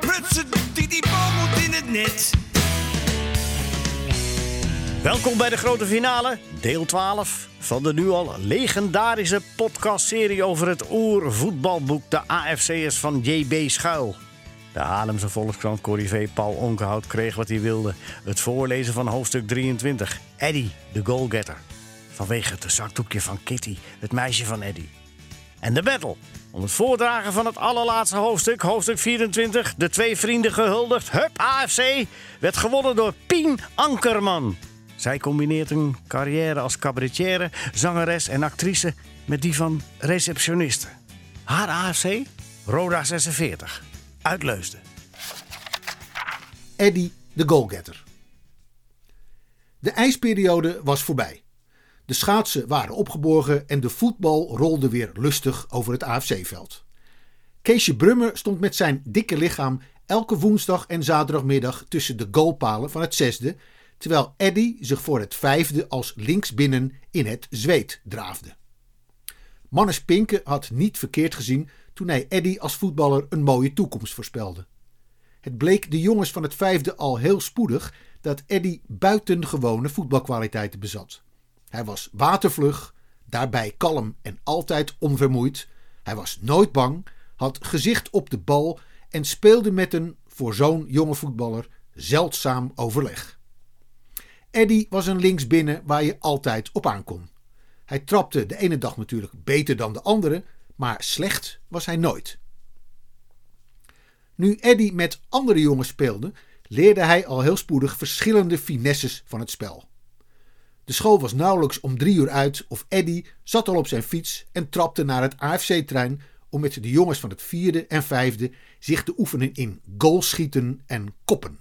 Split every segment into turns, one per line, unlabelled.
Prutsen, die, die bal moet in het net.
Welkom bij de grote finale, deel 12 van de nu al legendarische podcastserie over het oervoetbalboek De AFC'ers van JB Schuil. De Haarlemse Volkskrant Corrivé Paul Onkenhout kreeg wat hij wilde. Het voorlezen van hoofdstuk 23, Eddie, de goalgetter. Vanwege het zakdoekje van Kitty, het meisje van Eddie. En de battle. Om het voordragen van het allerlaatste hoofdstuk, hoofdstuk 24, de twee vrienden gehuldigd, Hup AFC, werd gewonnen door Pien Ankerman. Zij combineert een carrière als cabaretière, zangeres en actrice met die van receptioniste. Haar AFC? Roda 46. Uit Leusden.
Eddie de goalgetter. De ijsperiode was voorbij. De schaatsen waren opgeborgen en de voetbal rolde weer lustig over het AFC-veld. Keesje Brummer stond met zijn dikke lichaam elke woensdag en zaterdagmiddag tussen de goalpalen van het zesde, terwijl Eddie zich voor het vijfde als linksbinnen in het zweet draafde. Mannes Pinke had niet verkeerd gezien toen hij Eddie als voetballer een mooie toekomst voorspelde. Het bleek de jongens van het vijfde al heel spoedig dat Eddie buitengewone voetbalkwaliteiten bezat. Hij was watervlug, daarbij kalm en altijd onvermoeid. Hij was nooit bang, had gezicht op de bal en speelde met een, voor zo'n jonge voetballer, zeldzaam overleg. Eddie was een linksbinnen waar je altijd op aankon. Hij trapte de ene dag natuurlijk beter dan de andere, maar slecht was hij nooit. Nu Eddie met andere jongens speelde, leerde hij al heel spoedig verschillende finesses van het spel. De school was nauwelijks om drie uur uit of Eddie zat al op zijn fiets en trapte naar het AFC-trein om met de jongens van het vierde en vijfde zich te oefenen in goalschieten en koppen.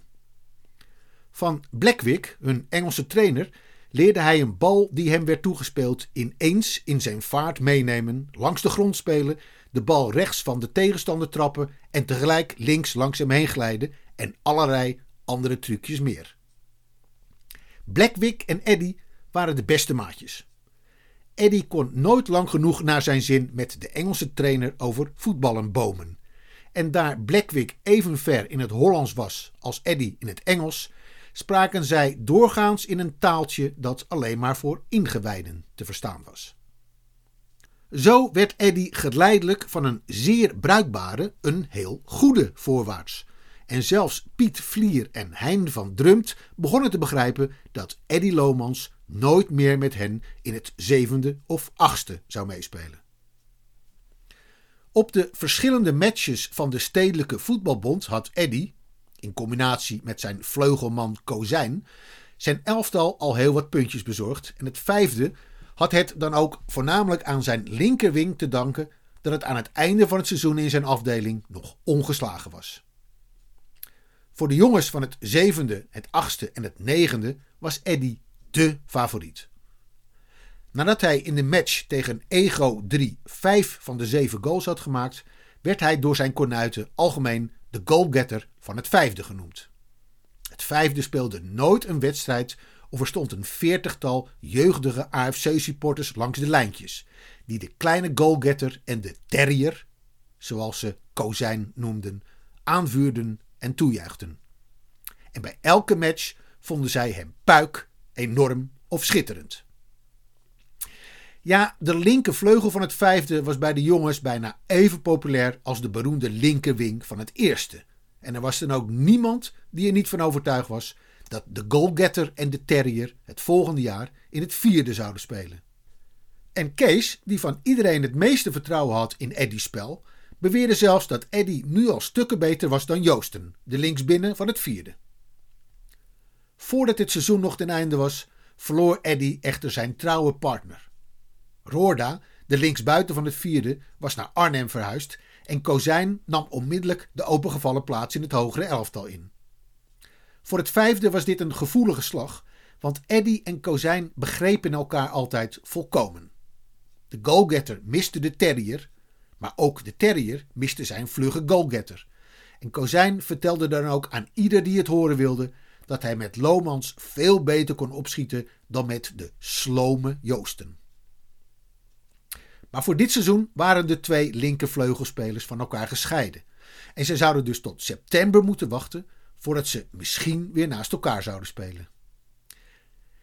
Van Blackwick, hun Engelse trainer, leerde hij een bal die hem werd toegespeeld ineens in zijn vaart meenemen, langs de grond spelen, de bal rechts van de tegenstander trappen en tegelijk links langs hem heen glijden en allerlei andere trucjes meer. Blackwick en Eddie waren de beste maatjes. Eddie kon nooit lang genoeg naar zijn zin met de Engelse trainer over voetballen bomen. En daar Blackwick even ver in het Hollands was als Eddie in het Engels, spraken zij doorgaans in een taaltje dat alleen maar voor ingewijden te verstaan was. Zo werd Eddy geleidelijk van een zeer bruikbare een heel goede voorwaarts. En zelfs Piet Vlier en Hein van Drumt begonnen te begrijpen dat Eddy Lomans nooit meer met hen in het zevende of achtste zou meespelen. Op de verschillende matches van de Stedelijke Voetbalbond had Eddy, in combinatie met zijn vleugelman Kozijn, zijn elftal al heel wat puntjes bezorgd. En het vijfde had het dan ook voornamelijk aan zijn linkerwing te danken dat het aan het einde van het seizoen in zijn afdeling nog ongeslagen was. Voor de jongens van het zevende, het achtste en het negende was Eddy dé favoriet. Nadat hij in de match tegen Ego 3 vijf van de zeven goals had gemaakt, werd hij door zijn kornuiten algemeen de goalgetter van het vijfde genoemd. Het vijfde speelde nooit een wedstrijd of er stond een veertigtal jeugdige AFC-supporters langs de lijntjes, die de kleine goalgetter en de terrier, zoals ze Kozijn noemden, aanvuurden en toejuichten. En bij elke match vonden zij hem puik, enorm of schitterend. Ja, de linkervleugel van het vijfde was bij de jongens bijna even populair als de beroemde linkerwing van het eerste. En er was dan ook niemand die er niet van overtuigd was dat de goalgetter en de terrier het volgende jaar in het vierde zouden spelen. En Kees, die van iedereen het meeste vertrouwen had in Eddie's spel, beweerde zelfs dat Eddie nu al stukken beter was dan Joosten, de linksbinnen van het vierde. Voordat het seizoen nog ten einde was, verloor Eddie echter zijn trouwe partner. Roorda, de linksbuiten van het vierde, was naar Arnhem verhuisd en Kozijn nam onmiddellijk de opengevallen plaats in het hogere elftal in. Voor het vijfde was dit een gevoelige slag, want Eddy en Kozijn begrepen elkaar altijd volkomen. De goalgetter miste de terrier, maar ook de terrier miste zijn vlugge goalgetter. En Kozijn vertelde dan ook aan ieder die het horen wilde dat hij met Lomans veel beter kon opschieten dan met de slome Joosten. Maar voor dit seizoen waren de twee linkervleugelspelers van elkaar gescheiden. En ze zouden dus tot september moeten wachten voordat ze misschien weer naast elkaar zouden spelen.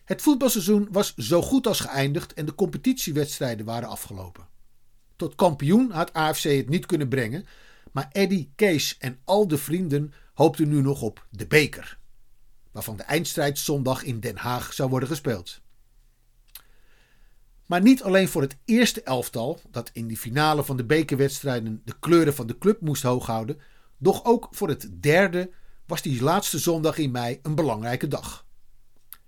Het voetbalseizoen was zo goed als geëindigd en de competitiewedstrijden waren afgelopen. Tot kampioen had AFC het niet kunnen brengen, maar Eddy, Kees en al de vrienden hoopten nu nog op de beker, waarvan de eindstrijd zondag in Den Haag zou worden gespeeld. Maar niet alleen voor het eerste elftal, dat in die finale van de bekerwedstrijden de kleuren van de club moest hooghouden, doch ook voor het derde was die laatste zondag in mei een belangrijke dag.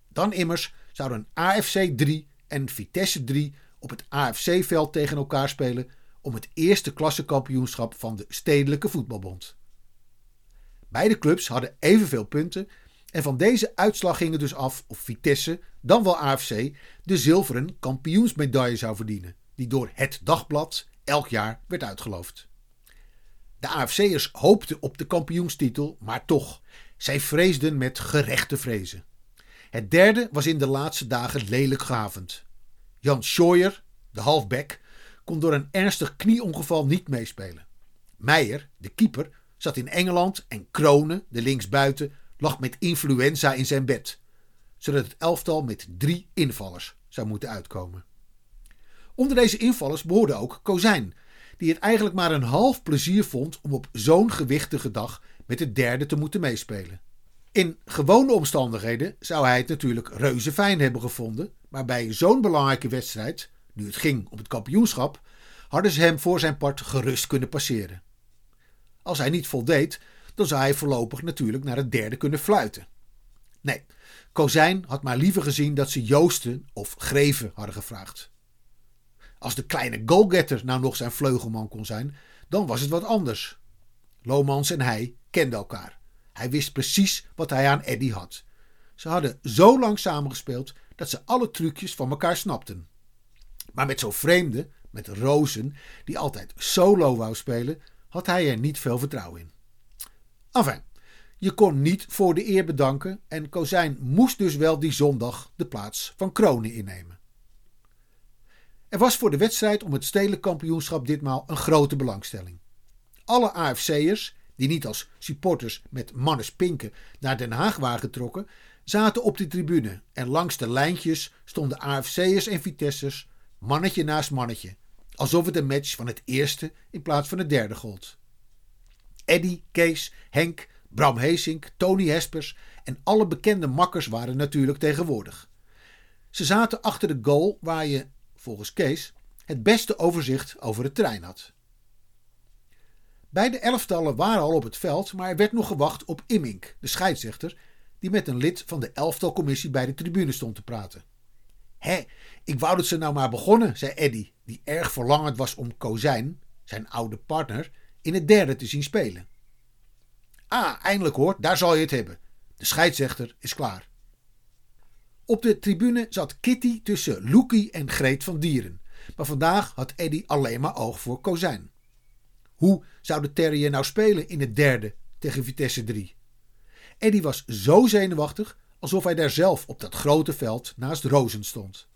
Dan immers zouden AFC 3 en Vitesse 3 op het AFC-veld tegen elkaar spelen om het eerste klassekampioenschap van de Stedelijke Voetbalbond. Beide clubs hadden evenveel punten en van deze uitslag ging het dus af of Vitesse, dan wel AFC, de zilveren kampioensmedaille zou verdienen, die door het dagblad elk jaar werd uitgeloofd. De AFC'ers hoopten op de kampioenstitel, maar toch, zij vreesden met gerechte vrezen. Het derde was in de laatste dagen lelijk gehavend. Jan Schooyer, de halfback, kon door een ernstig knieongeval niet meespelen. Meijer, de keeper, zat in Engeland en Kronen, de linksbuiten, lag met influenza in zijn bed, zodat het elftal met drie invallers zou moeten uitkomen. Onder deze invallers behoorde ook Kozijn, die het eigenlijk maar een half plezier vond om op zo'n gewichtige dag met het derde te moeten meespelen. In gewone omstandigheden zou hij het natuurlijk reuze fijn hebben gevonden, maar bij zo'n belangrijke wedstrijd, nu het ging om het kampioenschap, hadden ze hem voor zijn part gerust kunnen passeren. Als hij niet voldeed, dan zou hij voorlopig natuurlijk naar het derde kunnen fluiten. Nee, Kozijn had maar liever gezien dat ze Joosten of Greven hadden gevraagd. Als de kleine goalgetter nou nog zijn vleugelman kon zijn, dan was het wat anders. Lomans en hij kenden elkaar. Hij wist precies wat hij aan Eddy had. Ze hadden zo lang samengespeeld dat ze alle trucjes van elkaar snapten. Maar met zo'n vreemde, met Rozen, die altijd solo wou spelen, had hij er niet veel vertrouwen in. Enfin, je kon niet voor de eer bedanken en Kozijn moest dus wel die zondag de plaats van Kronen innemen. Er was voor de wedstrijd om het stedelijk kampioenschap ditmaal een grote belangstelling. Alle AFC'ers, die niet als supporters met mannes pinken naar Den Haag waren getrokken, zaten op de tribune en langs de lijntjes stonden AFC'ers en Vitessers mannetje naast mannetje, alsof het een match van het eerste in plaats van het derde gold. Eddy, Kees, Henk, Bram Heesink, Tony Hespers en alle bekende makkers waren natuurlijk tegenwoordig. Ze zaten achter de goal waar je, volgens Kees, het beste overzicht over het terrein had. Beide elftallen waren al op het veld, maar er werd nog gewacht op Immink, de scheidsrechter, die met een lid van de elftalcommissie bij de tribune stond te praten. Hé, ik wou dat ze nou maar begonnen, zei Eddy, die erg verlangend was om Kozijn, zijn oude partner, in het derde te zien spelen. Ah, eindelijk hoor, daar zal je het hebben. De scheidsrechter is klaar. Op de tribune zat Kitty tussen Loekie en Greet van Dieren. Maar vandaag had Eddy alleen maar oog voor Kozijn. Hoe zou de Terrier nou spelen in het derde tegen Vitesse 3? Eddy was zo zenuwachtig alsof hij daar zelf op dat grote veld naast Rozen stond.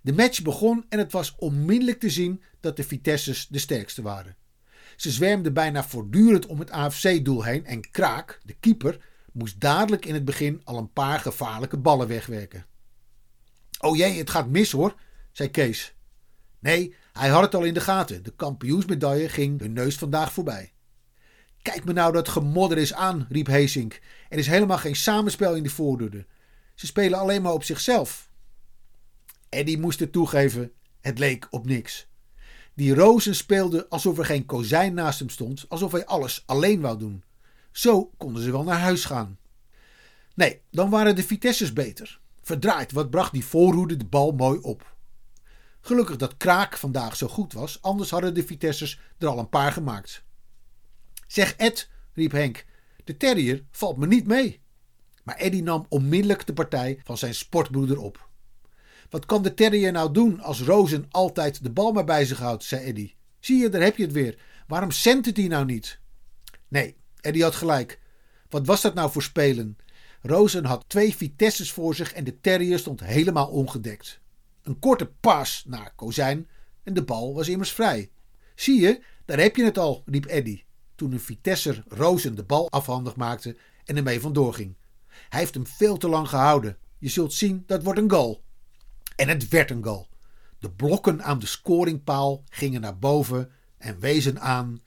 De match begon en het was onmiddellijk te zien dat de Vitesses de sterkste waren. Ze zwermden bijna voortdurend om het AFC-doel heen en Kraak, de keeper, moest dadelijk in het begin al een paar gevaarlijke ballen wegwerken. Oh jee, het gaat mis hoor, zei Kees. Nee, hij had het al in de gaten. De kampioensmedaille ging hun neus vandaag voorbij. Kijk me nou dat gemodder is aan, riep Heesink. Er is helemaal geen samenspel in de voordeur. Ze spelen alleen maar op zichzelf. Eddie moest het toegeven, het leek op niks. Die Rozen speelde alsof er geen kozijn naast hem stond, alsof hij alles alleen wou doen. Zo konden ze wel naar huis gaan. Nee, dan waren de Vitesses beter. Verdraaid, wat bracht die voorhoede de bal mooi op. Gelukkig dat Kraak vandaag zo goed was, anders hadden de Vitesses er al een paar gemaakt. Zeg Ed, riep Henk, de terrier valt me niet mee. Maar Eddy nam onmiddellijk de partij van zijn sportbroeder op. Wat kan de terrier nou doen als Rozen altijd de bal maar bij zich houdt, zei Eddy. Zie je, daar heb je het weer. Waarom zendt hij nou niet? Nee, Eddy had gelijk. Wat was dat nou voor spelen? Rozen had twee Vitesses voor zich en de terrier stond helemaal ongedekt. Een korte pas naar Kozijn, en de bal was immers vrij. Zie je, daar heb je het al, riep Eddy, toen een Vitesser Rozen de bal afhandig maakte en ermee vandoor ging. Hij heeft hem veel te lang gehouden. Je zult zien, dat wordt een goal. En het werd een goal. De blokken aan de scoringpaal gingen naar boven en wezen aan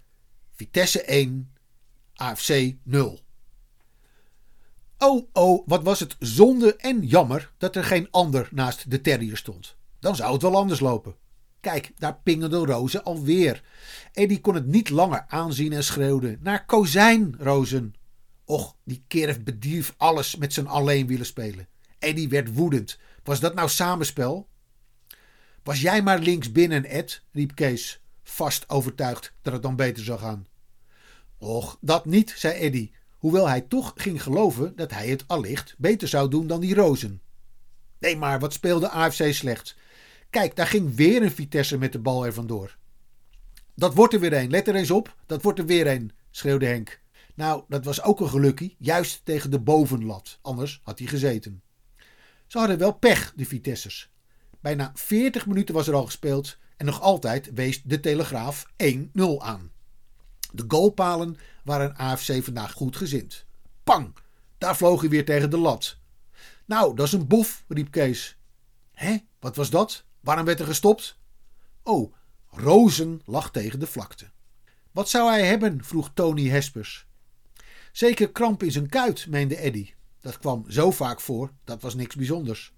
Vitesse 1, AFC 0. Oh, oh, wat was het zonde en jammer dat er geen ander naast de terrier stond. Dan zou het wel anders lopen. Kijk, daar pingelde Rozen alweer. Eddie kon het niet langer aanzien en schreeuwde: Naar kozijn, Rozen! Och, die kerf bedierf alles met zijn alleen willen spelen. Eddie werd woedend. Was dat nou samenspel? Was jij maar links binnen, Ed, riep Kees, vast overtuigd dat het dan beter zou gaan. Och, dat niet, zei Eddie, hoewel hij toch ging geloven dat hij het allicht beter zou doen dan die rozen. Nee, maar wat speelde AFC slecht? Kijk, daar ging weer een Vitesse met de bal er vandoor. Dat wordt er weer een, let er eens op, dat wordt er weer een, schreeuwde Henk. Nou, dat was ook een gelukkie, juist tegen de bovenlat, anders had hij gezeten. Ze hadden wel pech, de Vitessers. Bijna 40 minuten was er al gespeeld en nog altijd wees de Telegraaf 1-0 aan. De goalpalen waren AFC vandaag goed gezind. Pang! Daar vloog hij weer tegen de lat. Nou, dat is een boef, riep Kees. Hé, wat was dat? Waarom werd er gestopt? Oh, Rozen lag tegen de vlakte. Wat zou hij hebben? vroeg Tony Hespers. Zeker kramp in zijn kuit, meende Eddy. Dat kwam zo vaak voor, dat was niks bijzonders.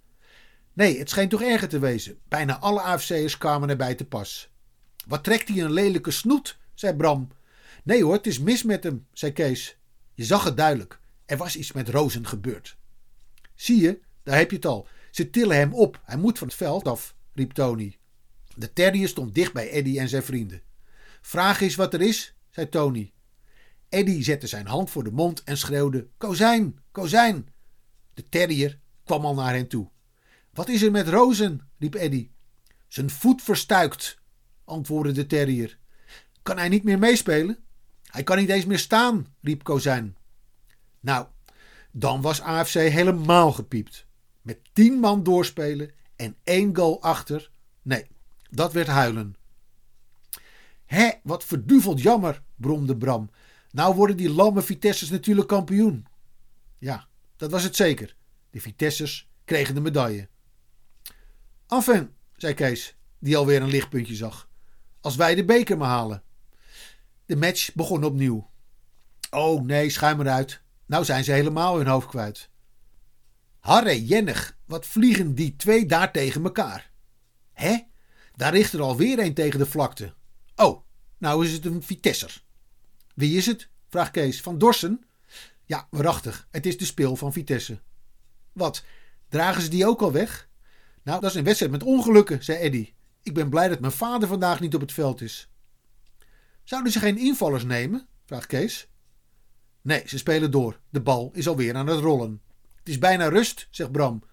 Nee, het scheen toch erger te wezen. Bijna alle AFC'ers kwamen erbij te pas. Wat trekt hij een lelijke snoet, zei Bram. Nee hoor, het is mis met hem, zei Kees. Je zag het duidelijk. Er was iets met Rozen gebeurd. Zie je, daar heb je het al. Ze tillen hem op. Hij moet van het veld af, riep Tony. De terrier stond dicht bij Eddy en zijn vrienden. Vraag eens wat er is, zei Tony. Eddy zette zijn hand voor de mond en schreeuwde: Kozijn, kozijn! De terrier kwam al naar hen toe. Wat is er met Rozen? riep Eddy. Zijn voet verstuikt, antwoordde de terrier. Kan hij niet meer meespelen? Hij kan niet eens meer staan, riep Kozijn. Nou, dan was AFC helemaal gepiept. Met tien man doorspelen en één goal achter. Nee, dat werd huilen. Hé, wat verduveld jammer, bromde Bram. Nou worden die lamme Vitesses natuurlijk kampioen. Ja, dat was het zeker. De Vitesses kregen de medaille. Enfin, zei Kees, die alweer een lichtpuntje zag. Als wij de beker maar halen. De match begon opnieuw. Oh nee, schuim eruit. Nou zijn ze helemaal hun hoofd kwijt. Harre jennig, wat vliegen die twee daar tegen elkaar. Hé, daar richt er alweer een tegen de vlakte. Oh, nou is het een Vitesser. Wie is het? vraagt Kees. Van Dorsen? Ja, waarachtig. Het is de speel van Vitesse. Wat, dragen ze die ook al weg? Nou, dat is een wedstrijd met ongelukken, zei Eddy. Ik ben blij dat mijn vader vandaag niet op het veld is. Zouden ze geen invallers nemen? vraagt Kees. Nee, ze spelen door. De bal is alweer aan het rollen. Het is bijna rust, zegt Bram.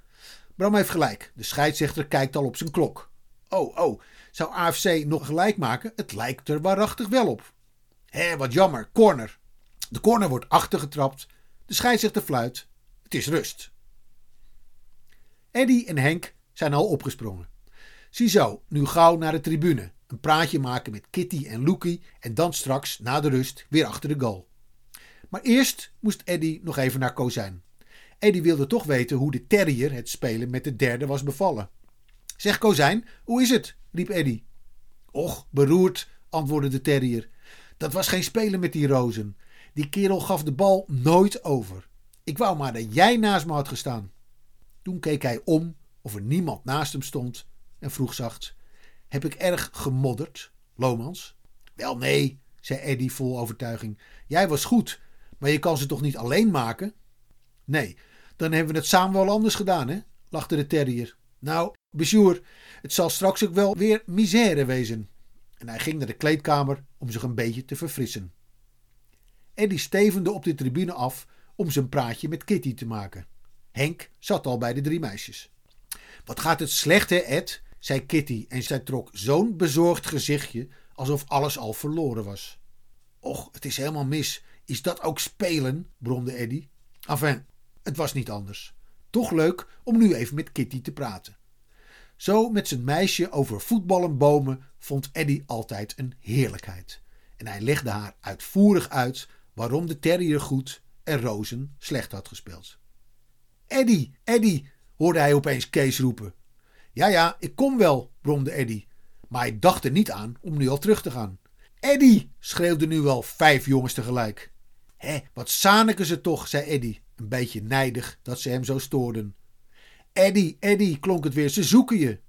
Bram heeft gelijk. De scheidsrechter kijkt al op zijn klok. Oh, oh, zou AFC nog gelijk maken? Het lijkt er waarachtig wel op. Hé, wat jammer. Corner. De corner wordt achtergetrapt. De scheidsrechter fluit. Het is rust. Eddy en Henk zijn al opgesprongen. Ziezo, nu gauw naar de tribune. Een praatje maken met Kitty en Loekie en dan straks, na de rust, weer achter de goal. Maar eerst moest Eddy nog even naar Kozijn. Eddy wilde toch weten hoe de terrier het spelen met de derde was bevallen. Zeg Kozijn, hoe is het? riep Eddy. Och, beroerd, antwoordde de terrier. Dat was geen spelen met die rozen. Die kerel gaf de bal nooit over. Ik wou maar dat jij naast me had gestaan. Toen keek hij om of er niemand naast hem stond en vroeg zacht: Heb ik erg gemodderd, Lomans? Wel nee, zei Eddy vol overtuiging. Jij was goed, maar je kan ze toch niet alleen maken? Nee, dan hebben we het samen wel anders gedaan, hè? lachte de terrier. Nou, Besjoer, het zal straks ook wel weer misère wezen. En hij ging naar de kleedkamer om zich een beetje te verfrissen. Eddie stevende op de tribune af om zijn praatje met Kitty te maken. Henk zat al bij de drie meisjes. Wat gaat het slecht, hè, Ed? zei Kitty en zij trok zo'n bezorgd gezichtje alsof alles al verloren was. Och, het is helemaal mis. Is dat ook spelen? bromde Eddy. Enfin, het was niet anders. Toch leuk om nu even met Kitty te praten. Zo met zijn meisje over voetballen bomen vond Eddy altijd een heerlijkheid. En hij legde haar uitvoerig uit waarom de terrier goed en Rozen slecht had gespeeld. Eddy, Eddy, hoorde hij opeens Kees roepen. Ja, ja, ik kom wel, bromde Eddy. Maar hij dacht er niet aan om nu al terug te gaan. Eddy, schreeuwden nu wel vijf jongens tegelijk. Hé, wat zaniken ze toch, zei Eddy, een beetje nijdig dat ze hem zo stoorden. Eddy, Eddy, klonk het weer, ze zoeken je.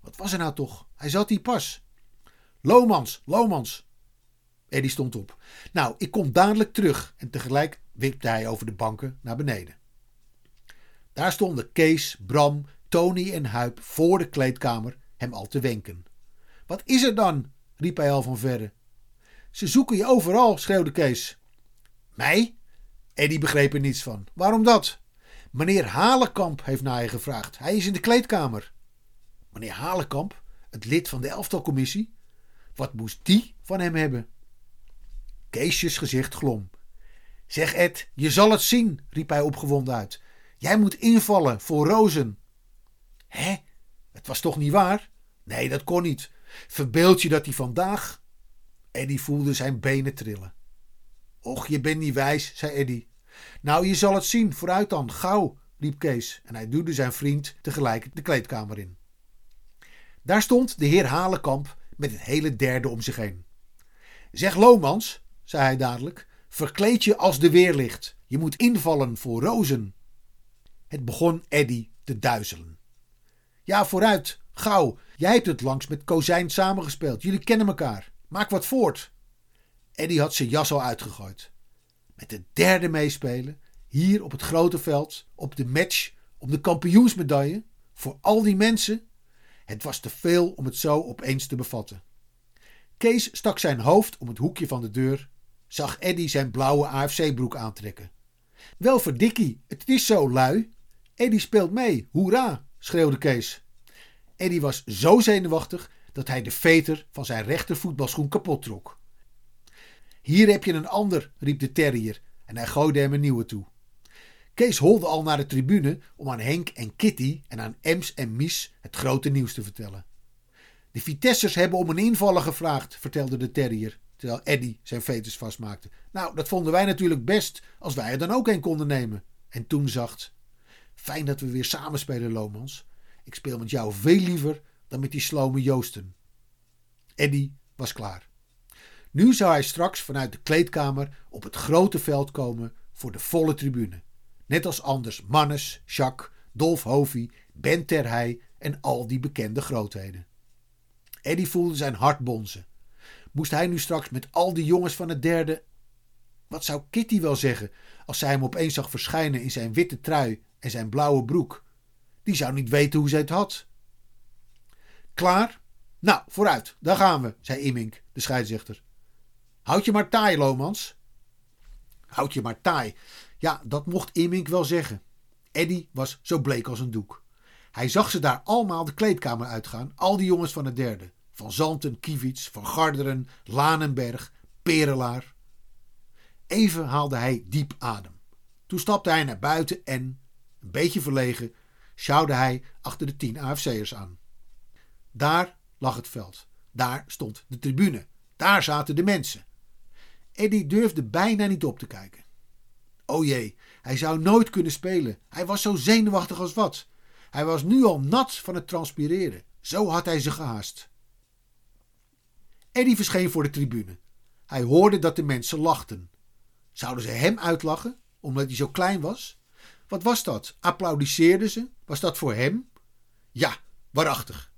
Wat was er nou toch? Hij zat hier pas. Lomans, Lomans. Eddy stond op. Nou, ik kom dadelijk terug. En tegelijk wipte hij over de banken naar beneden. Daar stonden Kees, Bram, Tony en Huip voor de kleedkamer hem al te wenken. Wat is er dan? riep hij al van verre. Ze zoeken je overal, schreeuwde Kees. Mij? Eddie begreep er niets van. Waarom dat? Meneer Halenkamp heeft naar je gevraagd. Hij is in de kleedkamer. Meneer Halenkamp, het lid van de elftalcommissie? Wat moest die van hem hebben? Keesjes gezicht glom. Zeg Ed, je zal het zien, riep hij opgewonden uit. Jij moet invallen voor Rozen. Hé, het was toch niet waar? Nee, dat kon niet. Verbeeld je dat hij vandaag. Eddy voelde zijn benen trillen. Och, je bent niet wijs, zei Eddy. Nou, je zal het zien, vooruit dan, gauw, riep Kees en hij duwde zijn vriend tegelijk de kleedkamer in. Daar stond de heer Halenkamp met het hele derde om zich heen. Zeg Lomans, zei hij dadelijk, verkleed je als de weerlicht. Je moet invallen voor Rozen. Het begon Eddy te duizelen. Ja, vooruit, gauw. Jij hebt het langs met Kozijn samengespeeld. Jullie kennen elkaar. Maak wat voort. Eddy had zijn jas al uitgegooid. Met de derde meespelen, hier op het grote veld, op de match, om de kampioensmedaille, voor al die mensen. Het was te veel om het zo opeens te bevatten. Kees stak zijn hoofd om het hoekje van de deur, zag Eddy zijn blauwe AFC-broek aantrekken. Wel verdikkie, het is zo lui. Eddy speelt mee, hoera, schreeuwde Kees. Eddy was zo zenuwachtig dat hij de veter van zijn rechter voetbalschoen kapot trok. Hier heb je een ander, riep de terrier en hij gooide hem een nieuwe toe. Kees holde al naar de tribune om aan Henk en Kitty en aan Ems en Mies het grote nieuws te vertellen. De Vitessers hebben om een invaller gevraagd, vertelde de terrier, terwijl Eddy zijn veters vastmaakte. Nou, dat vonden wij natuurlijk best, als wij er dan ook een konden nemen. En toen zacht. Fijn dat we weer samen spelen, Lomans. Ik speel met jou veel liever dan met die slome Joosten. Eddy was klaar. Nu zou hij straks vanuit de kleedkamer op het grote veld komen voor de volle tribune. Net als anders Mannes, Jacques, Dolf Hovey, Ben Terhey en al die bekende grootheden. Eddy voelde zijn hart bonzen. Moest hij nu straks met al die jongens van het derde. Wat zou Kitty wel zeggen als zij hem opeens zag verschijnen in zijn witte trui en zijn blauwe broek? Die zou niet weten hoe zij het had. Klaar? Nou, vooruit, daar gaan we, zei Immink, de scheidsrechter. Houd je maar taai, Lomans. Houd je maar taai. Ja, dat mocht Immink wel zeggen. Eddy was zo bleek als een doek. Hij zag ze daar allemaal de kleedkamer uitgaan, al die jongens van het derde. Van Zanten, Kiewits, Van Garderen, Lanenberg, Perelaar. Even haalde hij diep adem. Toen stapte hij naar buiten en, een beetje verlegen, sjouwde hij achter de tien AFC'ers aan. Daar lag het veld. Daar stond de tribune. Daar zaten de mensen. Eddie durfde bijna niet op te kijken. O jee, hij zou nooit kunnen spelen. Hij was zo zenuwachtig als wat. Hij was nu al nat van het transpireren. Zo had hij zich gehaast. Eddie verscheen voor de tribune. Hij hoorde dat de mensen lachten. Zouden ze hem uitlachen, omdat hij zo klein was? Wat was dat? Applaudisseerden ze? Was dat voor hem? Ja, waarachtig.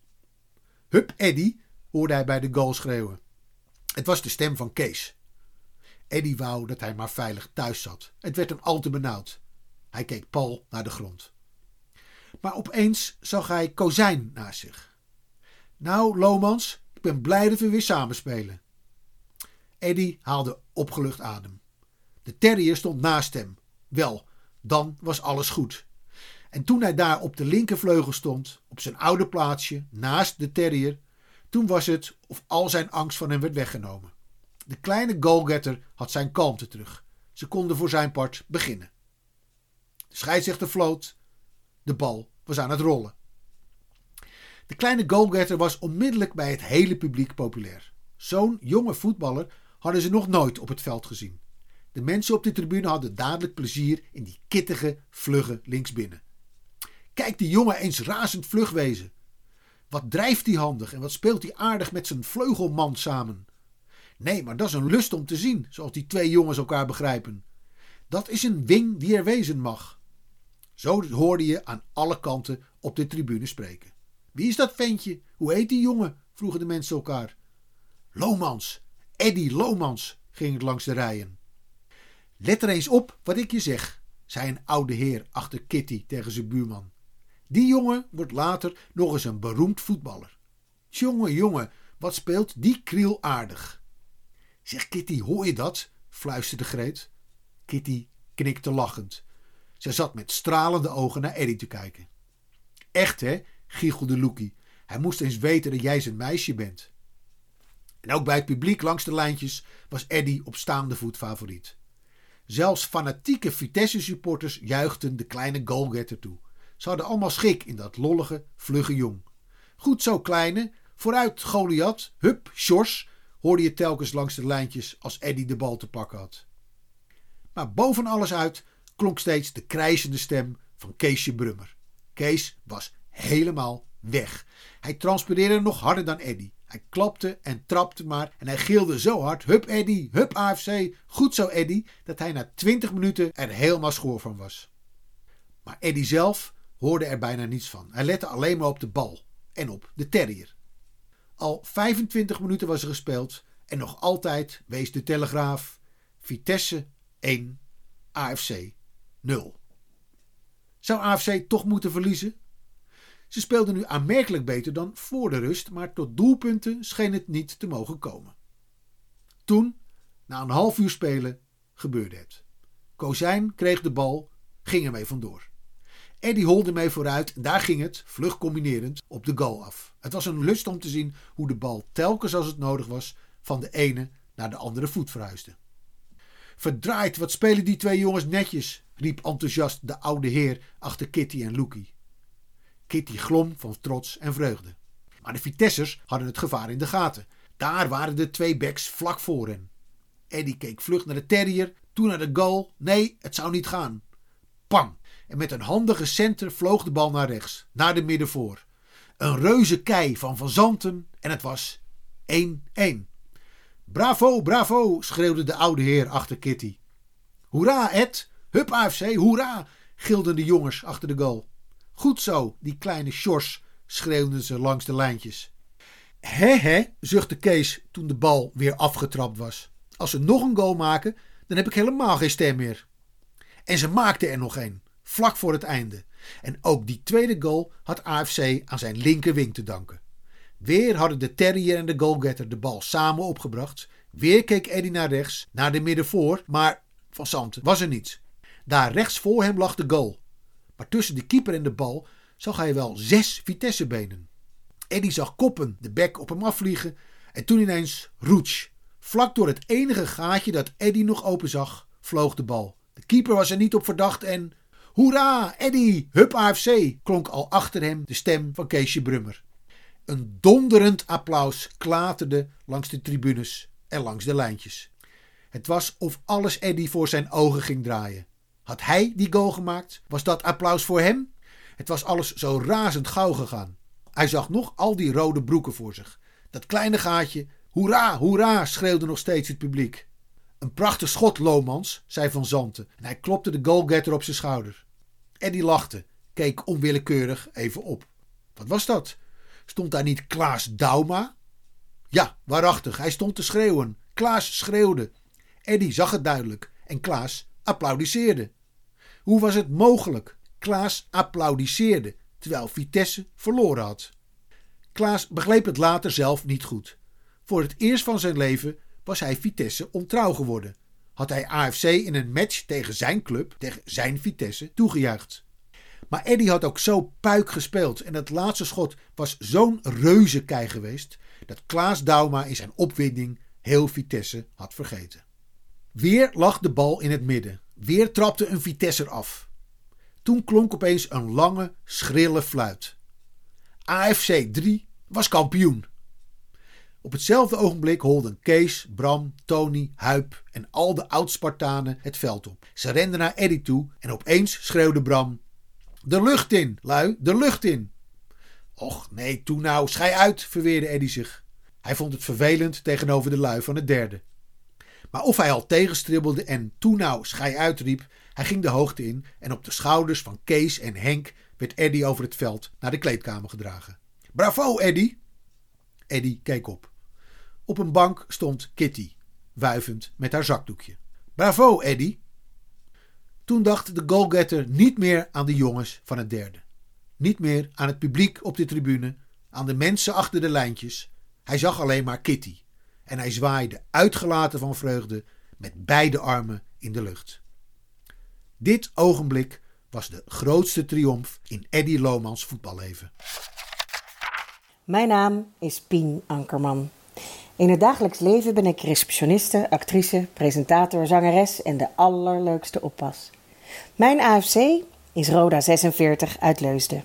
Hup, Eddie, hoorde hij bij de goal schreeuwen. Het was de stem van Kees. Eddie wou dat hij maar veilig thuis zat. Het werd hem al te benauwd. Hij keek Paul naar de grond. Maar opeens zag hij Kozijn naast zich. Nou, Lomans, ik ben blij dat we weer samen spelen. Eddie haalde opgelucht adem. De terrier stond naast hem. Wel, dan was alles goed. En toen hij daar op de linkervleugel stond, op zijn oude plaatsje, naast de terrier, toen was het of al zijn angst van hem werd weggenomen. De kleine goalgetter had zijn kalmte terug. Ze konden voor zijn part beginnen. De scheidsrechter floot. De bal was aan het rollen. De kleine goalgetter was onmiddellijk bij het hele publiek populair. Zo'n jonge voetballer hadden ze nog nooit op het veld gezien. De mensen op de tribune hadden dadelijk plezier in die kittige, vlugge linksbinnen. Kijk die jongen eens razend vlug wezen. Wat drijft hij handig en wat speelt hij aardig met zijn vleugelman samen. Nee, maar dat is een lust om te zien, zoals die twee jongens elkaar begrijpen. Dat is een wing die er wezen mag. Zo hoorde je aan alle kanten op de tribune spreken. Wie is dat ventje? Hoe heet die jongen? vroegen de mensen elkaar. Lomans, Eddy Lomans, ging het langs de rijen. Let er eens op wat ik je zeg, zei een oude heer achter Kitty tegen zijn buurman. Die jongen wordt later nog eens een beroemd voetballer. Jongen, jongen, wat speelt die kriel aardig. Zeg Kitty, hoor je dat? fluisterde Greet. Kitty knikte lachend. Zij zat met stralende ogen naar Eddie te kijken. Echt hè, giechelde Loekie. Hij moest eens weten dat jij zijn meisje bent. En ook bij het publiek langs de lijntjes was Eddy op staande voet favoriet. Zelfs fanatieke Vitesse-supporters juichten de kleine goalgetter toe. Ze hadden allemaal schik in dat lollige, vlugge jong. Goed zo, kleine. Vooruit, Goliath. Hup, Sjors, hoorde je telkens langs de lijntjes als Eddy de bal te pakken had. Maar boven alles uit klonk steeds de krijzende stem van Keesje Brummer. Kees was helemaal weg. Hij transpireerde nog harder dan Eddy. Hij klapte en trapte maar en hij gilde zo hard: Hup Eddy, hup AFC, goed zo Eddy, dat hij na 20 minuten er helemaal schoor van was. Maar Eddy zelf hoorde er bijna niets van. Hij lette alleen maar op de bal en op de terrier. Al 25 minuten was er gespeeld en nog altijd wees de Telegraaf Vitesse 1, AFC 0. Zou AFC toch moeten verliezen? Ze speelden nu aanmerkelijk beter dan voor de rust, maar tot doelpunten scheen het niet te mogen komen. Toen, na een half uur spelen, gebeurde het. Kozijn kreeg de bal, ging ermee vandoor. Eddie holde mee vooruit en daar ging het, vlug combinerend, op de goal af. Het was een lust om te zien hoe de bal telkens als het nodig was van de ene naar de andere voet verhuisde. Verdraaid, wat spelen die twee jongens netjes, riep enthousiast de oude heer achter Kitty en Loekie. Kitty glom van trots en vreugde. Maar de Vitessers hadden het gevaar in de gaten. Daar waren de twee backs vlak voor hen. Eddie keek vlug naar de terrier, toen naar de goal. Nee, het zou niet gaan. Pam! En met een handige center vloog de bal naar rechts, naar de midden voor. Een reuze kei van Van Zanten en het was 1-1. Bravo, bravo, schreeuwde de oude heer achter Kitty. Hoera, Ed! Hup AFC, hoera! gilden de jongens achter de goal. Goed zo, die kleine Sjors, schreeuwden ze langs de lijntjes. Hé hé, zuchtte Kees toen de bal weer afgetrapt was. Als ze nog een goal maken, dan heb ik helemaal geen stem meer. En ze maakten er nog een, vlak voor het einde. En ook die tweede goal had AFC aan zijn linkerwing te danken. Weer hadden de terrier en de goalgetter de bal samen opgebracht. Weer keek Eddy naar rechts, naar de midden voor, maar Van Santen was er niets. Daar rechts voor hem lag de goal. Maar tussen de keeper en de bal zag hij wel zes Vitessebenen. Eddy zag koppen de bek op hem afvliegen en toen ineens roets. Vlak door het enige gaatje dat Eddy nog open zag, vloog de bal. De keeper was er niet op verdacht en... Hoera, Eddy, hup AFC, klonk al achter hem de stem van Keesje Brummer. Een donderend applaus klaterde langs de tribunes en langs de lijntjes. Het was of alles Eddy voor zijn ogen ging draaien. Had hij die goal gemaakt? Was dat applaus voor hem? Het was alles zo razend gauw gegaan. Hij zag nog al die rode broeken voor zich. Dat kleine gaatje. Hoera, hoera, schreeuwde nog steeds het publiek. Een prachtig schot, Lomans, zei Van Zanten. En hij klopte de goalgetter op zijn schouder. Eddie lachte, keek onwillekeurig even op. Wat was dat? Stond daar niet Klaas Dauma? Ja, waarachtig, hij stond te schreeuwen. Klaas schreeuwde. Eddie zag het duidelijk en Klaas applaudisseerde. Hoe was het mogelijk? Klaas applaudisseerde terwijl Vitesse verloren had. Klaas begreep het later zelf niet goed. Voor het eerst van zijn leven was hij Vitesse ontrouw geworden. Had hij AFC in een match tegen zijn club, tegen zijn Vitesse, toegejuicht. Maar Eddy had ook zo puik gespeeld en het laatste schot was zo'n reuzenkei geweest dat Klaas Dauma in zijn opwinding heel Vitesse had vergeten. Weer lag de bal in het midden. Weer trapte een Vitesser af. Toen klonk opeens een lange, schrille fluit. AFC 3 was kampioen. Op hetzelfde ogenblik holden Kees, Bram, Tony, Huip en al de oud-Spartanen het veld op. Ze renden naar Eddie toe en opeens schreeuwde Bram: De lucht in, lui, de lucht in! Och, nee, toe nou, schei uit, verweerde Eddie zich. Hij vond het vervelend tegenover de lui van het derde. Maar of hij al tegenstribbelde en toe nou, schei uit riep, hij ging de hoogte in en op de schouders van Kees en Henk werd Eddie over het veld naar de kleedkamer gedragen. Bravo, Eddie! Eddie keek op. Op een bank stond Kitty, wuivend met haar zakdoekje. Bravo, Eddie! Toen dacht de goalgetter niet meer aan de jongens van het derde. Niet meer aan het publiek op de tribune, aan de mensen achter de lijntjes. Hij zag alleen maar Kitty. En hij zwaaide uitgelaten van vreugde met beide armen in de lucht. Dit ogenblik was de grootste triomf in Eddie Lomans voetballeven.
Mijn naam is Pien Ankerman. In het dagelijks leven ben ik receptioniste, actrice, presentator, zangeres en de allerleukste oppas. Mijn AFC is Roda 46 uit Leusden.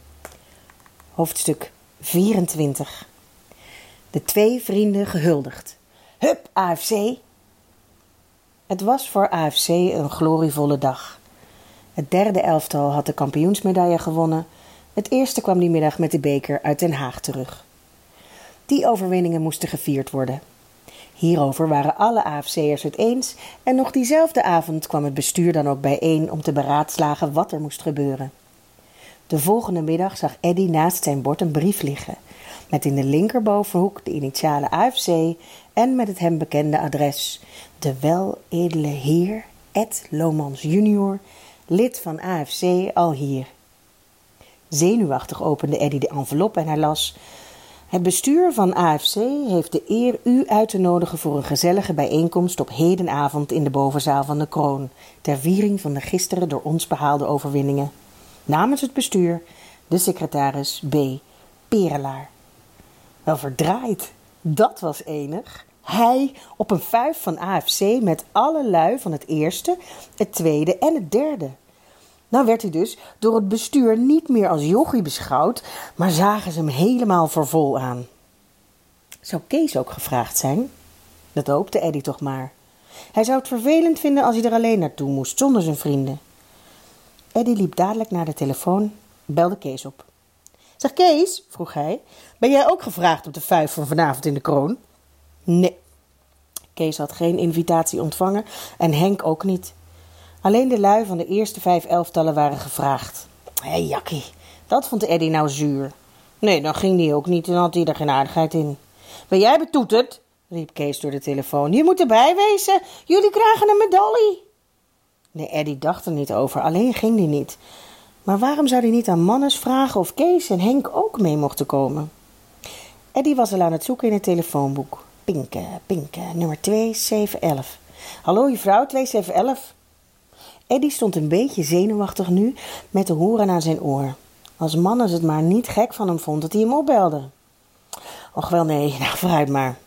Hoofdstuk 24. De twee vrienden gehuldigd. Hup, AFC! Het was voor AFC een glorievolle dag. Het derde elftal had de kampioensmedaille gewonnen. Het eerste kwam die middag met de beker uit Den Haag terug. Die overwinningen moesten gevierd worden. Hierover waren alle AFC'ers het eens en nog diezelfde avond kwam het bestuur dan ook bijeen om te beraadslagen wat er moest gebeuren. De volgende middag zag Eddy naast zijn bord een brief liggen, met in de linkerbovenhoek de initialen AFC en met het hem bekende adres: De weledele heer Ed Lomans junior, lid van AFC al hier. Zenuwachtig opende Eddy de envelop en hij las: Het bestuur van AFC heeft de eer u uit te nodigen voor een gezellige bijeenkomst op hedenavond in de bovenzaal van de Kroon, ter viering van de gisteren door ons behaalde overwinningen. Namens het bestuur, de secretaris B. Perelaar. Wel verdraaid, dat was enig. Hij op een vijf van AFC met alle lui van het eerste, het tweede en het derde. Nou werd hij dus door het bestuur niet meer als jochie beschouwd, maar zagen ze hem helemaal voor vol aan. Zou Kees ook gevraagd zijn? Dat hoopte Eddy toch maar. Hij zou het vervelend vinden als hij er alleen naartoe moest, zonder zijn vrienden. Eddy liep dadelijk naar de telefoon, belde Kees op. Zeg Kees, vroeg hij, ben jij ook gevraagd op de vijf van vanavond in de kroon? Nee. Kees had geen invitatie ontvangen en Henk ook niet. Alleen de lui van de eerste vijf elftallen waren gevraagd. Hé, hey, Jakkie, dat vond Eddy nou zuur. Nee, dan ging die ook niet en had hij er geen aardigheid in. Ben jij betoeterd? riep Kees door de telefoon. Je moet erbij wezen. Jullie krijgen een medaille. Nee, Eddy dacht er niet over, alleen ging die niet. Maar waarom zou hij niet aan Mannes vragen of Kees en Henk ook mee mochten komen? Eddy was al aan het zoeken in het telefoonboek. Pinke, Pinke, nummer 2711. Hallo juffrouw, 2711. Eddy stond een beetje zenuwachtig nu, met de horen aan zijn oor. Als Mannes het maar niet gek van hem vond dat hij hem opbelde. Och wel nee, nou vooruit maar.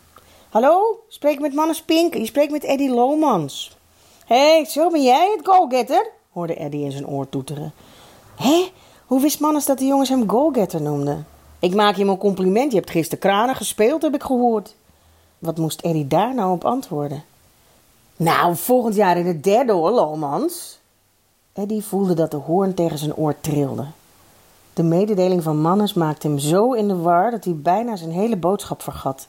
Hallo, spreek met Mannes Pink, je spreekt met Eddy Lomans. Hé, hey, zo ben jij het goalgetter? hoorde Eddy in zijn oor toeteren. Hé, hoe wist Mannes dat de jongens hem goalgetter noemden? Ik maak je een compliment, je hebt gisteren kranen gespeeld, heb ik gehoord. Wat moest Eddy daar nou op antwoorden? Nou, volgend jaar in het derde hoor, Lomans. Eddy voelde dat de hoorn tegen zijn oor trilde. De mededeling van Mannes maakte hem zo in de war dat hij bijna zijn hele boodschap vergat.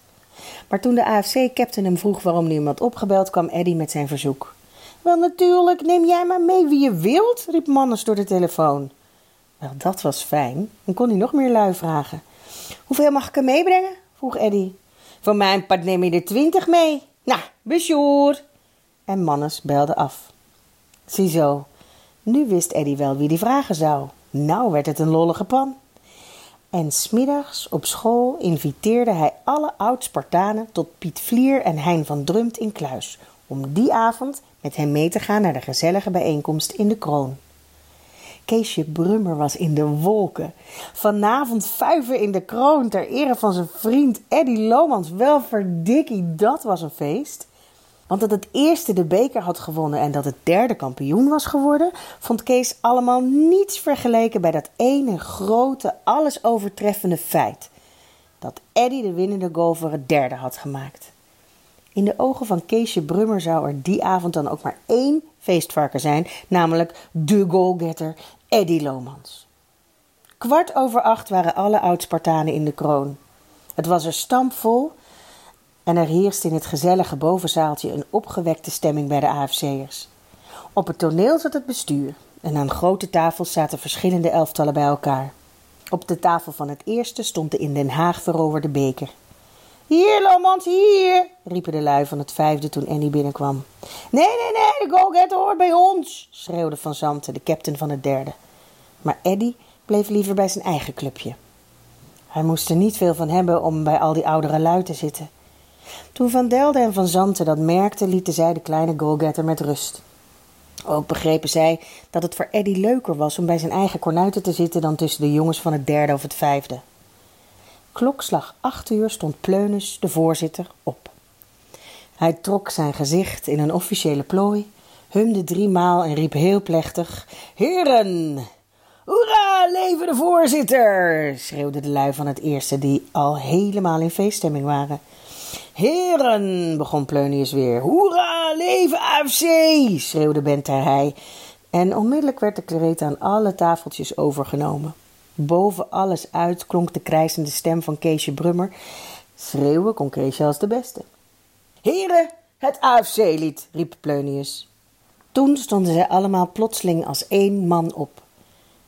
Maar toen de AFC-captain hem vroeg waarom had opgebeld, kwam Eddy met zijn verzoek. Wel natuurlijk, neem jij maar mee wie je wilt, riep Mannes door de telefoon. Wel, dat was fijn. Dan kon hij nog meer lui vragen. Hoeveel mag ik er meebrengen? vroeg Eddy. Voor mijn part neem je er twintig mee. Nou, besjoer. Mannes belde af. Ziezo, nu wist Eddy wel wie die vragen zou. Nou werd het een lollige pan. En smiddags op school inviteerde hij alle oud-Spartanen tot Piet Vlier en Hein van Drumt in Kluis, om die avond met hem mee te gaan naar de gezellige bijeenkomst in de kroon. Keesje Brummer was in de wolken. Vanavond vuiven in de kroon ter ere van zijn vriend Eddy Lomans. Wel verdikkie, dat was een feest. Want dat het eerste de beker had gewonnen en dat het derde kampioen was geworden, vond Kees allemaal niets vergeleken bij dat ene grote, alles overtreffende feit. Dat Eddy de winnende goal voor het derde had gemaakt. In de ogen van Keesje Brummer zou er die avond dan ook maar één feestvarken zijn, namelijk de goalgetter Eddy Lomans. Kwart over acht waren alle oud-Spartanen in de kroon. Het was er stampvol en er heerste in het gezellige bovenzaaltje een opgewekte stemming bij de AFC'ers. Op het toneel zat het bestuur en aan grote tafels zaten verschillende elftallen bij elkaar. Op de tafel van het eerste stond de in Den Haag veroverde beker. Hier, Lomans, hier, riepen de lui van het vijfde toen Annie binnenkwam. Nee, nee, nee, de go-getter hoort bij ons, schreeuwde Van Zanten, de captain van het derde. Maar Eddy bleef liever bij zijn eigen clubje. Hij moest er niet veel van hebben om bij al die oudere lui te zitten. Toen Van Delde en Van Zanten dat merkten, lieten zij de kleine goalgetter met rust. Ook begrepen zij dat het voor Eddy leuker was om bij zijn eigen kornuiten te zitten dan tussen de jongens van het derde of het vijfde. Klokslag acht uur stond Pleunus, de voorzitter, op. Hij trok zijn gezicht in een officiële plooi, humde driemaal en riep heel plechtig: Heren, Hoera, leven de voorzitter! schreeuwden de lui van het eerste, die al helemaal in feeststemming waren. Heren, begon Pleunius weer. Hoera, leven AFC! schreeuwde Ben hij. En onmiddellijk werd de kreet aan alle tafeltjes overgenomen. Boven alles uit klonk de krijzende stem van Keesje Brummer. Schreeuwen kon Keesje als de beste. Heren, het AFC-lied, riep Pleunius. Toen stonden zij allemaal plotseling als één man op.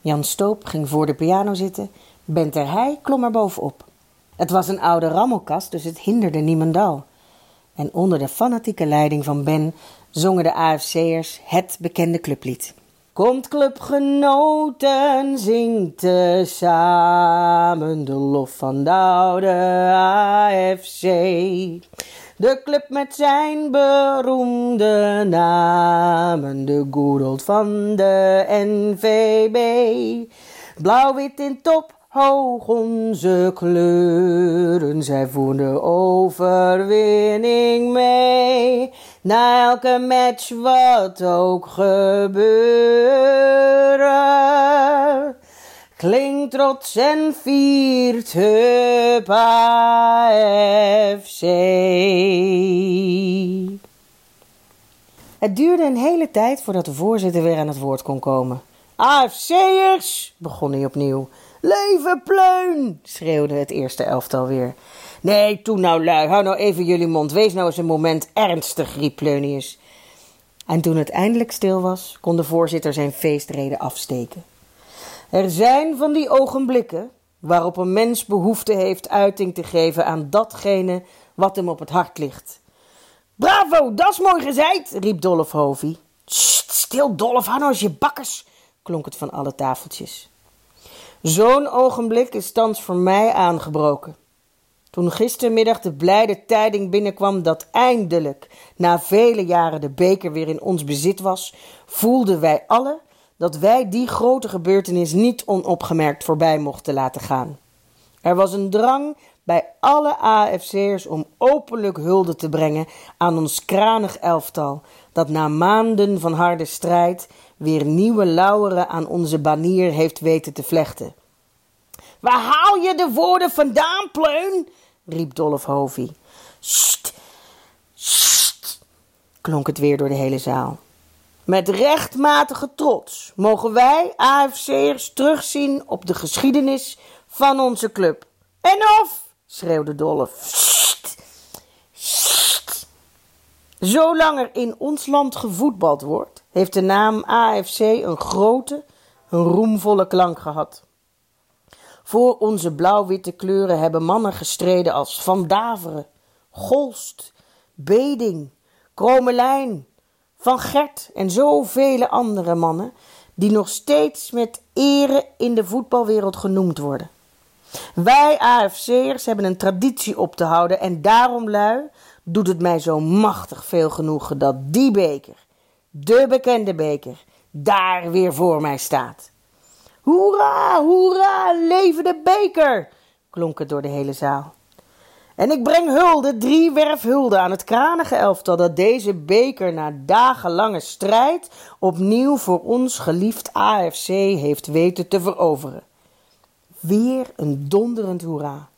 Jan Stoop ging voor de piano zitten. Ben Terheij klom er bovenop. Het was een oude rammelkast, dus het hinderde niemendal. En onder de fanatieke leiding van Ben zongen de AFC'ers het bekende clublied. Komt clubgenoten, zingt samen de lof van de oude AFC. De club met zijn beroemde namen, de good van de NVB. Blauw-wit in top, hoog onze kleuren, zij voeren de overwinning mee. Na elke match wat ook gebeuren klinkt trots en viert Hup AFC. Het duurde een hele tijd voordat de voorzitter weer aan het woord kon komen. AFC'ers, begon hij opnieuw. Leven Pleun, schreeuwde het eerste elftal weer. Nee, toen nou lui, hou nou even jullie mond. Wees nou eens een moment ernstig, riep Pleunius. En toen het eindelijk stil was, kon de voorzitter zijn feestreden afsteken. Er zijn van die ogenblikken waarop een mens behoefte heeft uiting te geven aan datgene wat hem op het hart ligt. Bravo, dat is mooi gezeid, riep Dolf Hovie. stil Dolf, hou nou eens je bakkers, klonk het van alle tafeltjes. Zo'n ogenblik is thans voor mij aangebroken. Toen gistermiddag de blijde tijding binnenkwam dat eindelijk, na vele jaren, de beker weer in ons bezit was, voelden wij alle dat wij die grote gebeurtenis niet onopgemerkt voorbij mochten laten gaan. Er was een drang bij alle AFC'ers om openlijk hulde te brengen aan ons kranig elftal, dat na maanden van harde strijd weer nieuwe lauweren aan onze banier heeft weten te vlechten. Waar haal je de woorden vandaan, Pleun? riep Dolf Hovie. Sst, sst, klonk het weer door de hele zaal. Met rechtmatige trots mogen wij AFC'ers terugzien op de geschiedenis van onze club. En of, schreeuwde Dolf. Sst, sst. Zolang er in ons land gevoetbald wordt, heeft de naam AFC een grote, een roemvolle klank gehad. Voor onze blauw-witte kleuren hebben mannen gestreden als Van Daveren, Golst, Beding, Kromelijn, van Gert en zoveel andere mannen die nog steeds met ere in de voetbalwereld genoemd worden. Wij AFC'ers hebben een traditie op te houden en daarom, lui, doet het mij zo machtig veel genoegen dat die beker, de bekende beker, daar weer voor mij staat. Hoera, hoera, leven de beker! klonk het door de hele zaal. En ik breng hulde, drie werf hulde aan het kranige elftal dat deze beker na dagenlange strijd opnieuw voor ons geliefd AFC heeft weten te veroveren. Weer een donderend hoera.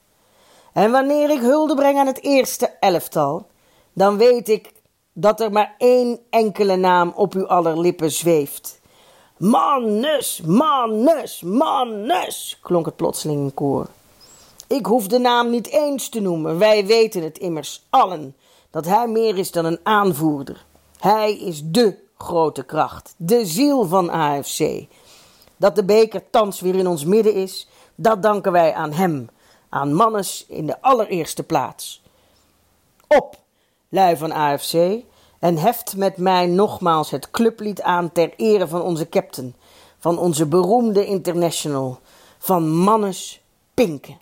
En wanneer ik hulde breng aan het eerste elftal, dan weet ik dat er maar één enkele naam op uw aller lippen zweeft. Mannes, mannes, mannes, klonk het plotseling in koor. Ik hoef de naam niet eens te noemen, wij weten het immers allen, dat hij meer is dan een aanvoerder. Hij is dé grote kracht, de ziel van AFC. Dat de beker thans weer in ons midden is, dat danken wij aan hem, aan Mannes in de allereerste plaats. Op, lui van AFC, en heft met mij nogmaals het clublied aan ter ere van onze captain, van onze beroemde international, van Mannes Pinken.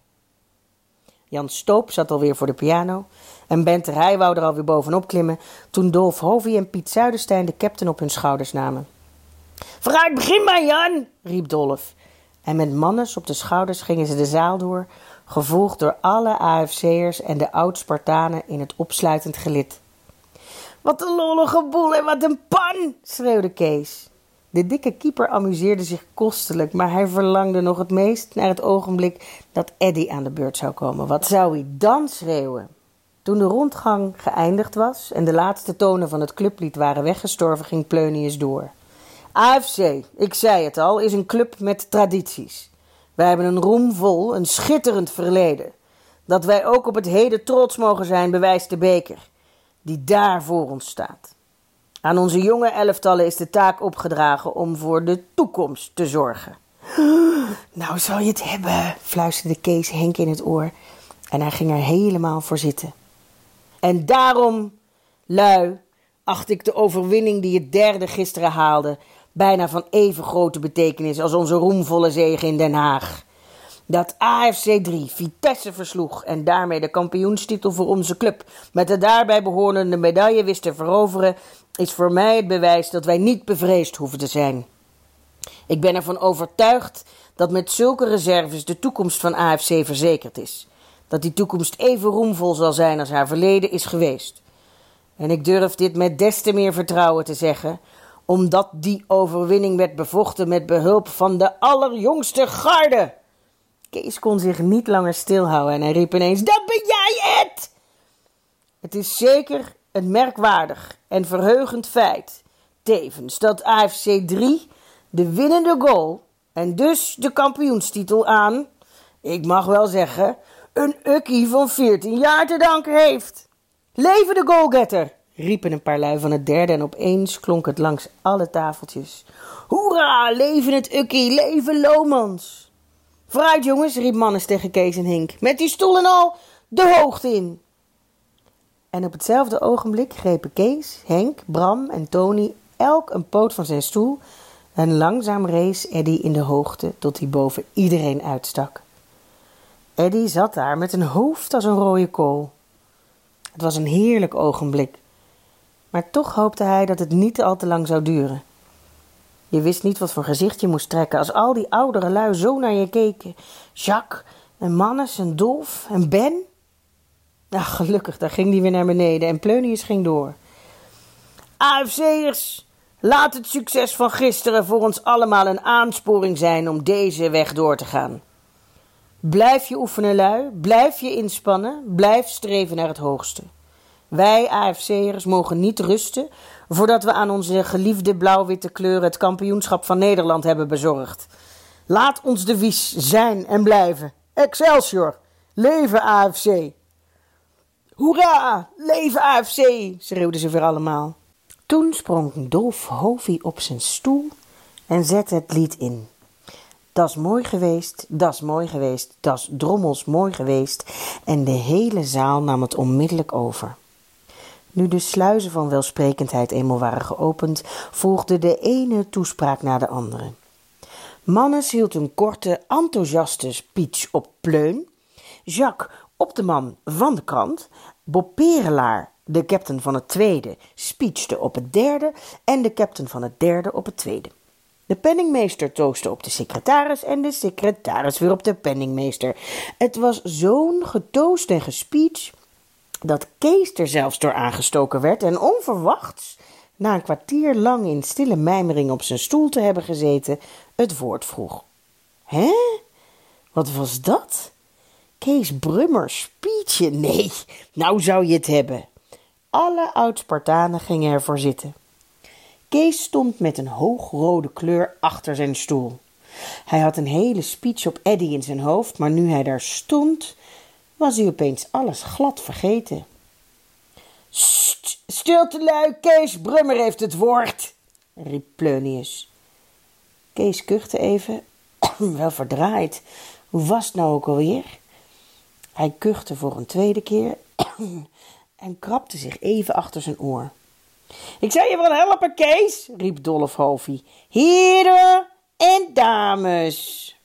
Jan Stoop zat alweer voor de piano en Bente Rij wou er alweer bovenop klimmen toen Dolf Hovie en Piet Zuiderstein de captain op hun schouders namen. Vooruit, begin maar Jan, riep Dolf. En met Mannes op de schouders gingen ze de zaal door, gevolgd door alle AFC'ers en de oud-Spartanen in het opsluitend gelid. Wat een lollige boel en wat een pan, schreeuwde Kees. De dikke keeper amuseerde zich kostelijk, maar hij verlangde nog het meest naar het ogenblik dat Eddy aan de beurt zou komen. Wat zou hij dan schreeuwen? Toen de rondgang geëindigd was en de laatste tonen van het clublied waren weggestorven, ging Pleunius door. AFC, ik zei het al, is een club met tradities. Wij hebben een roemvol, een schitterend verleden. Dat wij ook op het heden trots mogen zijn, bewijst de beker, die daar voor ons staat. Aan onze jonge elftallen is de taak opgedragen om voor de toekomst te zorgen. Nou zal je het hebben, fluisterde Kees Henk in het oor. En hij ging er helemaal voor zitten. En daarom, lui, acht ik de overwinning die het derde gisteren haalde bijna van even grote betekenis als onze roemvolle zege in Den Haag. Dat AFC 3 Vitesse versloeg en daarmee de kampioenstitel voor onze club met de daarbij behorende medaille wist te veroveren, is voor mij het bewijs dat wij niet bevreesd hoeven te zijn. Ik ben ervan overtuigd dat met zulke reserves de toekomst van AFC verzekerd is. Dat die toekomst even roemvol zal zijn als haar verleden is geweest. En ik durf dit met des te meer vertrouwen te zeggen, omdat die overwinning werd bevochten met behulp van de allerjongste garde. Kees kon zich niet langer stilhouden en hij riep ineens: Dat ben jij het! Het is zeker een merkwaardig en verheugend feit, tevens, dat AFC 3 de winnende goal en dus de kampioenstitel aan, ik mag wel zeggen, een ukkie van 14 jaar te danken heeft. Leven de goalgetter! Riepen een paar lui van het derde en opeens klonk het langs alle tafeltjes. Hoera, leven het ukkie, leven Lomans! Vooruit jongens, riep Mannes tegen Kees en Hink, met die stoel en al de hoogte in. En op hetzelfde ogenblik grepen Kees, Henk, Bram en Tony elk een poot van zijn stoel en langzaam rees Eddy in de hoogte tot hij boven iedereen uitstak. Eddy zat daar met een hoofd als een rode kool. Het was een heerlijk ogenblik, maar toch hoopte hij dat het niet al te lang zou duren. Je wist niet wat voor gezicht je moest trekken als al die oudere lui zo naar je keken. Jacques en Mannes en Dolf en Ben. Nou, gelukkig, daar ging die weer naar beneden en Pleunius ging door. AFC'ers, laat het succes van gisteren voor ons allemaal een aansporing zijn om deze weg door te gaan. Blijf je oefenen, lui, blijf je inspannen, blijf streven naar het hoogste. Wij AFC'ers mogen niet rusten voordat we aan onze geliefde blauw-witte kleuren het kampioenschap van Nederland hebben bezorgd. Laat ons de wies zijn en blijven. Excelsior! Leven AFC! Hoera! Leven AFC! schreeuwden ze weer allemaal. Toen sprong Dolf Hovie op zijn stoel en zette het lied in. Das mooi geweest, das mooi geweest, das drommels mooi geweest. En de hele zaal nam het onmiddellijk over. Nu de sluizen van welsprekendheid eenmaal waren geopend, volgde de ene toespraak na de andere. Mannes hield een korte, enthousiaste speech op Pleun. Jacques op de man van de krant. Bob Perelaar, de captain van het tweede, speechte op het derde. En de captain van het derde op het tweede. De penningmeester toostte op de secretaris en de secretaris weer op de penningmeester. Het was zo'n getoost en gespeech dat Kees er zelfs door aangestoken werd en onverwachts, na een kwartier lang in stille mijmering op zijn stoel te hebben gezeten, het woord vroeg. Hè? Wat was dat? Kees Brummer speechje? Nee, nou zou je het hebben. Alle oud-Spartanen gingen ervoor zitten. Kees stond met een hoogrode kleur achter zijn stoel. Hij had een hele speech op Eddy in zijn hoofd, maar nu hij daar stond, was hij opeens alles glad vergeten. Sst, stilte lui, Kees Brummer heeft het woord, riep Pleunius. Kees kuchte even, wel verdraaid. Hoe was het nou ook alweer? Hij kuchte voor een tweede keer en krabde zich even achter zijn oor. Ik zou je wel helpen, Kees, riep Dolf Hovie. Heren en dames.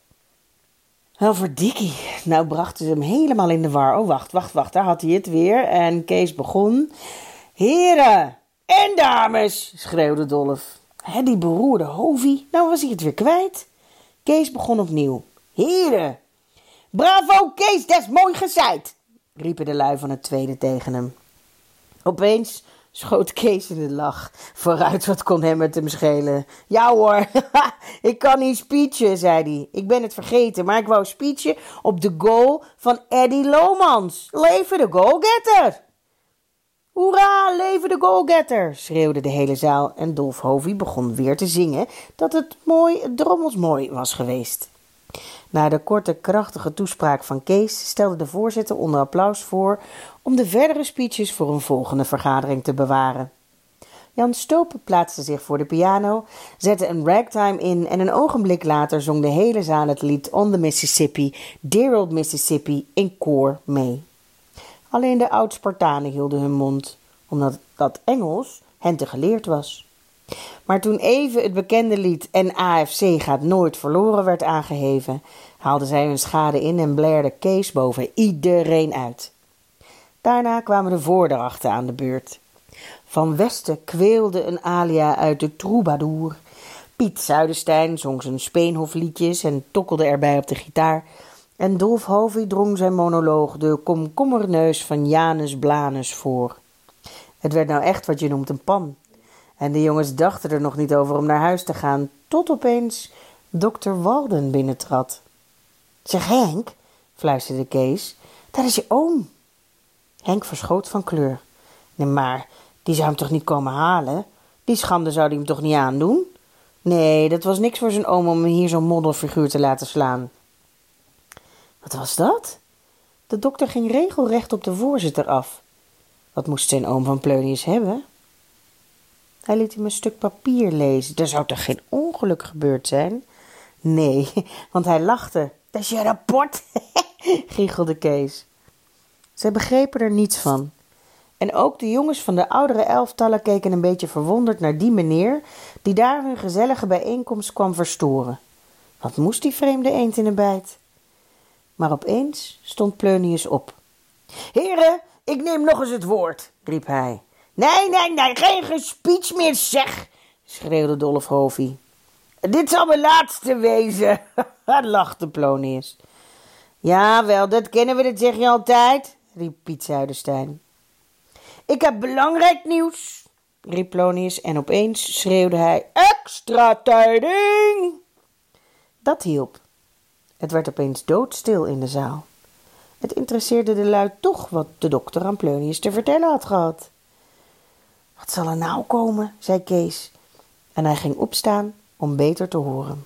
Wel verdikkie. Nou brachten ze hem helemaal in de war. Oh, wacht, wacht, wacht. Daar had hij het weer. En Kees begon. Heren en dames, schreeuwde Dolf. He, die beroerde Hovie. Nou was hij het weer kwijt. Kees begon opnieuw. Heren. Bravo, Kees, dat is mooi gezeid, riepen de lui van het tweede tegen hem. Opeens schoot Kees in de lach. Vooruit, wat kon hem het hem schelen? Ja hoor, ik kan niet speechen, zei hij. Ik ben het vergeten, maar ik wou speechen op de goal van Eddie Lomans. Leven de goalgetter! Hoera, leven de goalgetter! schreeuwde de hele zaal en Dolf Hovie begon weer te zingen dat het mooi, drommels mooi was geweest. Na de korte, krachtige toespraak van Kees stelde de voorzitter onder applaus voor om de verdere speeches voor een volgende vergadering te bewaren. Jan Stopen plaatste zich voor de piano, zette een ragtime in en een ogenblik later zong de hele zaal het lied On the Mississippi, Dear Old Mississippi in koor mee. Alleen de oud-Spartanen hielden hun mond, omdat dat Engels hen te geleerd was. Maar toen even het bekende lied En AFC gaat nooit verloren werd aangeheven, haalden zij hun schade in en blaerde Kees boven iedereen uit. Daarna kwamen de voordrachten aan de beurt. Van Westen kweelde een alia uit de troubadour. Piet Zuidenstein zong zijn speenhofliedjes en tokkelde erbij op de gitaar. En Dolf Hovie drong zijn monoloog de komkommerneus van Janus Blanus voor. Het werd nou echt wat je noemt een pan. En de jongens dachten er nog niet over om naar huis te gaan, tot opeens dokter Walden binnentrad. Zeg Henk, fluisterde Kees, daar is je oom. Henk verschoot van kleur. Nee, maar die zou hem toch niet komen halen? Die schande zou die hem toch niet aandoen? Nee, dat was niks voor zijn oom om hem hier zo'n moddelfiguur te laten slaan. Wat was dat? De dokter ging regelrecht op de voorzitter af. Wat moest zijn oom van Pleunius hebben? Hij liet hem een stuk papier lezen. Er zou toch geen ongeluk gebeurd zijn? Nee, want hij lachte. Dat is je rapport, giechelde Kees. Zij begrepen er niets van. En ook de jongens van de oudere elftallen keken een beetje verwonderd naar die meneer die daar hun gezellige bijeenkomst kwam verstoren. Wat moest die vreemde eend in de bijt? Maar opeens stond Pleunius op. Heren, ik neem nog eens het woord, riep hij. Nee, nee, nee, geen gespeech meer, zeg, schreeuwde Dolf Hovie. Dit zal mijn laatste wezen, lachte Plonius. Ja, wel, dat kennen we, dat zeg je altijd, riep Piet Zuiderstein. Ik heb belangrijk nieuws, riep Plonius en opeens schreeuwde hij extra tijding. Dat hielp. Het werd opeens doodstil in de zaal. Het interesseerde de lui toch wat de dokter aan Pleunius te vertellen had gehad. Wat zal er nou komen? zei Kees. En hij ging opstaan om beter te horen.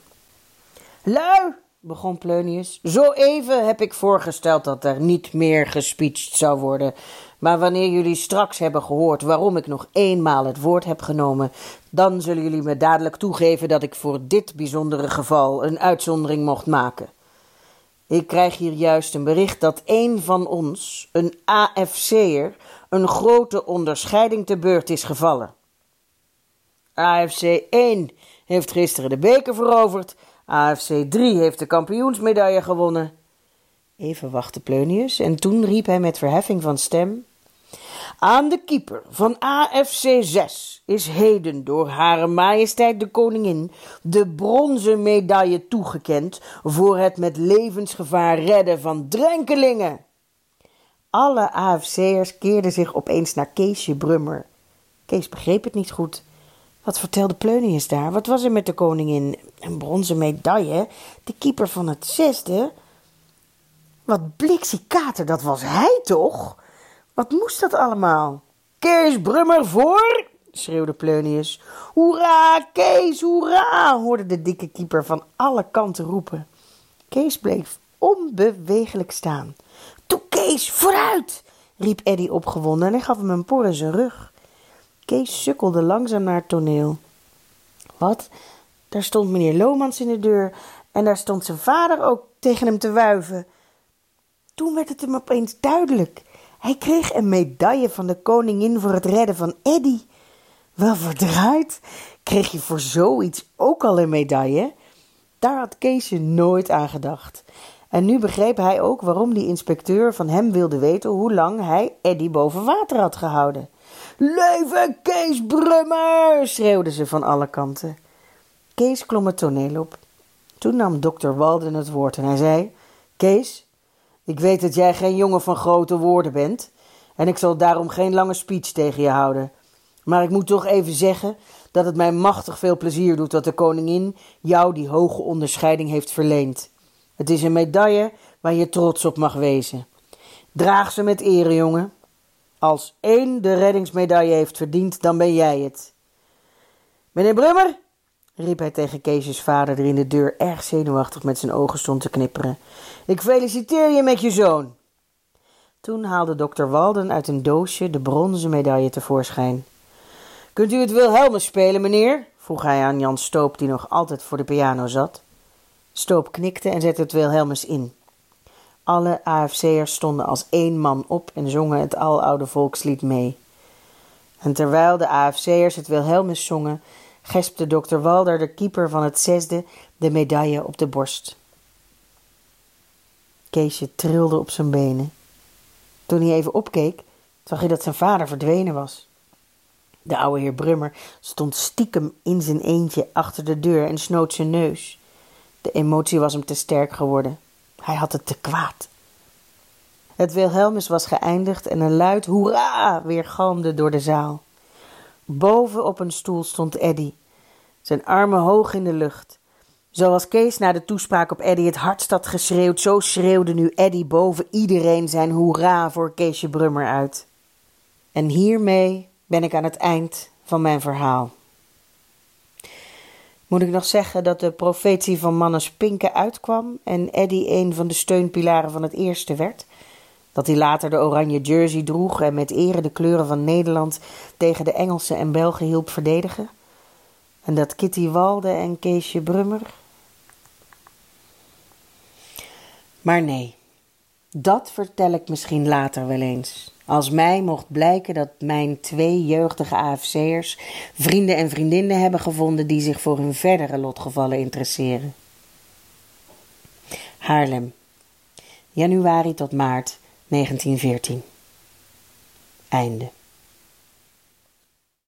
Lui, begon Pleunius, zo even heb ik voorgesteld dat er niet meer gespeecht zou worden. Maar wanneer jullie straks hebben gehoord waarom ik nog eenmaal het woord heb genomen, dan zullen jullie me dadelijk toegeven dat ik voor dit bijzondere geval een uitzondering mocht maken. Ik krijg hier juist een bericht dat een van ons, een AFC'er, een grote onderscheiding te beurt is gevallen. AFC 1 heeft gisteren de beker veroverd. AFC 3 heeft de kampioensmedaille gewonnen. Even wachtte Pleunius en toen riep hij met verheffing van stem: Aan de keeper van AFC 6 is heden door Hare Majesteit de Koningin de bronzen medaille toegekend voor het met levensgevaar redden van drenkelingen. Alle AFC'ers keerden zich opeens naar Keesje Brummer. Kees begreep het niet goed. Wat vertelde Pleunius daar? Wat was er met de koningin? Een bronzen medaille? De keeper van het zesde? Wat bliksikater, dat was hij toch? Wat moest dat allemaal? Kees Brummer voor! schreeuwde Pleunius. Hoera, Kees, hoera! hoorde de dikke keeper van alle kanten roepen. Kees bleef onbewegelijk staan. Toe, Kees, vooruit! riep Eddy opgewonden en gaf hem een por zijn rug. Kees sukkelde langzaam naar het toneel. Wat? Daar stond meneer Lomans in de deur en daar stond zijn vader ook tegen hem te wuiven. Toen werd het hem opeens duidelijk. Hij kreeg een medaille van de koningin voor het redden van Eddy. Wel verdraaid, kreeg je voor zoiets ook al een medaille? Daar had Keesje nooit aan gedacht. En nu begreep hij ook waarom die inspecteur van hem wilde weten hoe lang hij Eddy boven water had gehouden. Leven Kees Brummer! schreeuwden ze van alle kanten. Kees klom het toneel op. Toen nam dokter Walden het woord en hij zei: Kees, ik weet dat jij geen jongen van grote woorden bent, en ik zal daarom geen lange speech tegen je houden. Maar ik moet toch even zeggen dat het mij machtig veel plezier doet dat de koningin jou die hoge onderscheiding heeft verleend. Het is een medaille waar je trots op mag wezen. Draag ze met ere, jongen. Als één de reddingsmedaille heeft verdiend, dan ben jij het. Meneer Brummer, riep hij tegen Keesjes vader, die in de deur erg zenuwachtig met zijn ogen stond te knipperen. Ik feliciteer je met je zoon. Toen haalde dokter Walden uit een doosje de bronzen medaille tevoorschijn. Kunt u het Wilhelmus spelen, meneer? vroeg hij aan Jan Stoop, die nog altijd voor de piano zat. Stoop knikte en zette het Wilhelmus in. Alle AFC'ers stonden als één man op en zongen het aloude volkslied mee. En terwijl de AFC'ers het Wilhelmus zongen, gespte dokter Walder, de keeper van het zesde, de medaille op de borst. Keesje trilde op zijn benen. Toen hij even opkeek, zag hij dat zijn vader verdwenen was. De oude heer Brummer stond stiekem in zijn eentje achter de deur en snoot zijn neus. De emotie was hem te sterk geworden. Hij had het te kwaad. Het Wilhelmus was geëindigd en een luid hoera weergalmde door de zaal. Boven op een stoel stond Eddy, zijn armen hoog in de lucht. Zoals Kees na de toespraak op Eddy het hardst had geschreeuwd, zo schreeuwde nu Eddy boven iedereen zijn hoera voor Keesje Brummer uit. En hiermee ben ik aan het eind van mijn verhaal. Moet ik nog zeggen dat de profetie van Mannes Pinken uitkwam en Eddy een van de steunpilaren van het eerste werd? Dat hij later de oranje jersey droeg en met ere de kleuren van Nederland tegen de Engelsen en Belgen hielp verdedigen? En dat Kitty Walde en Keesje Brummer? Maar nee, dat vertel ik misschien later wel eens. Als mij mocht blijken dat mijn twee jeugdige AFC'ers vrienden en vriendinnen hebben gevonden die zich voor hun verdere lotgevallen interesseren. Haarlem, januari tot maart 1914. Einde.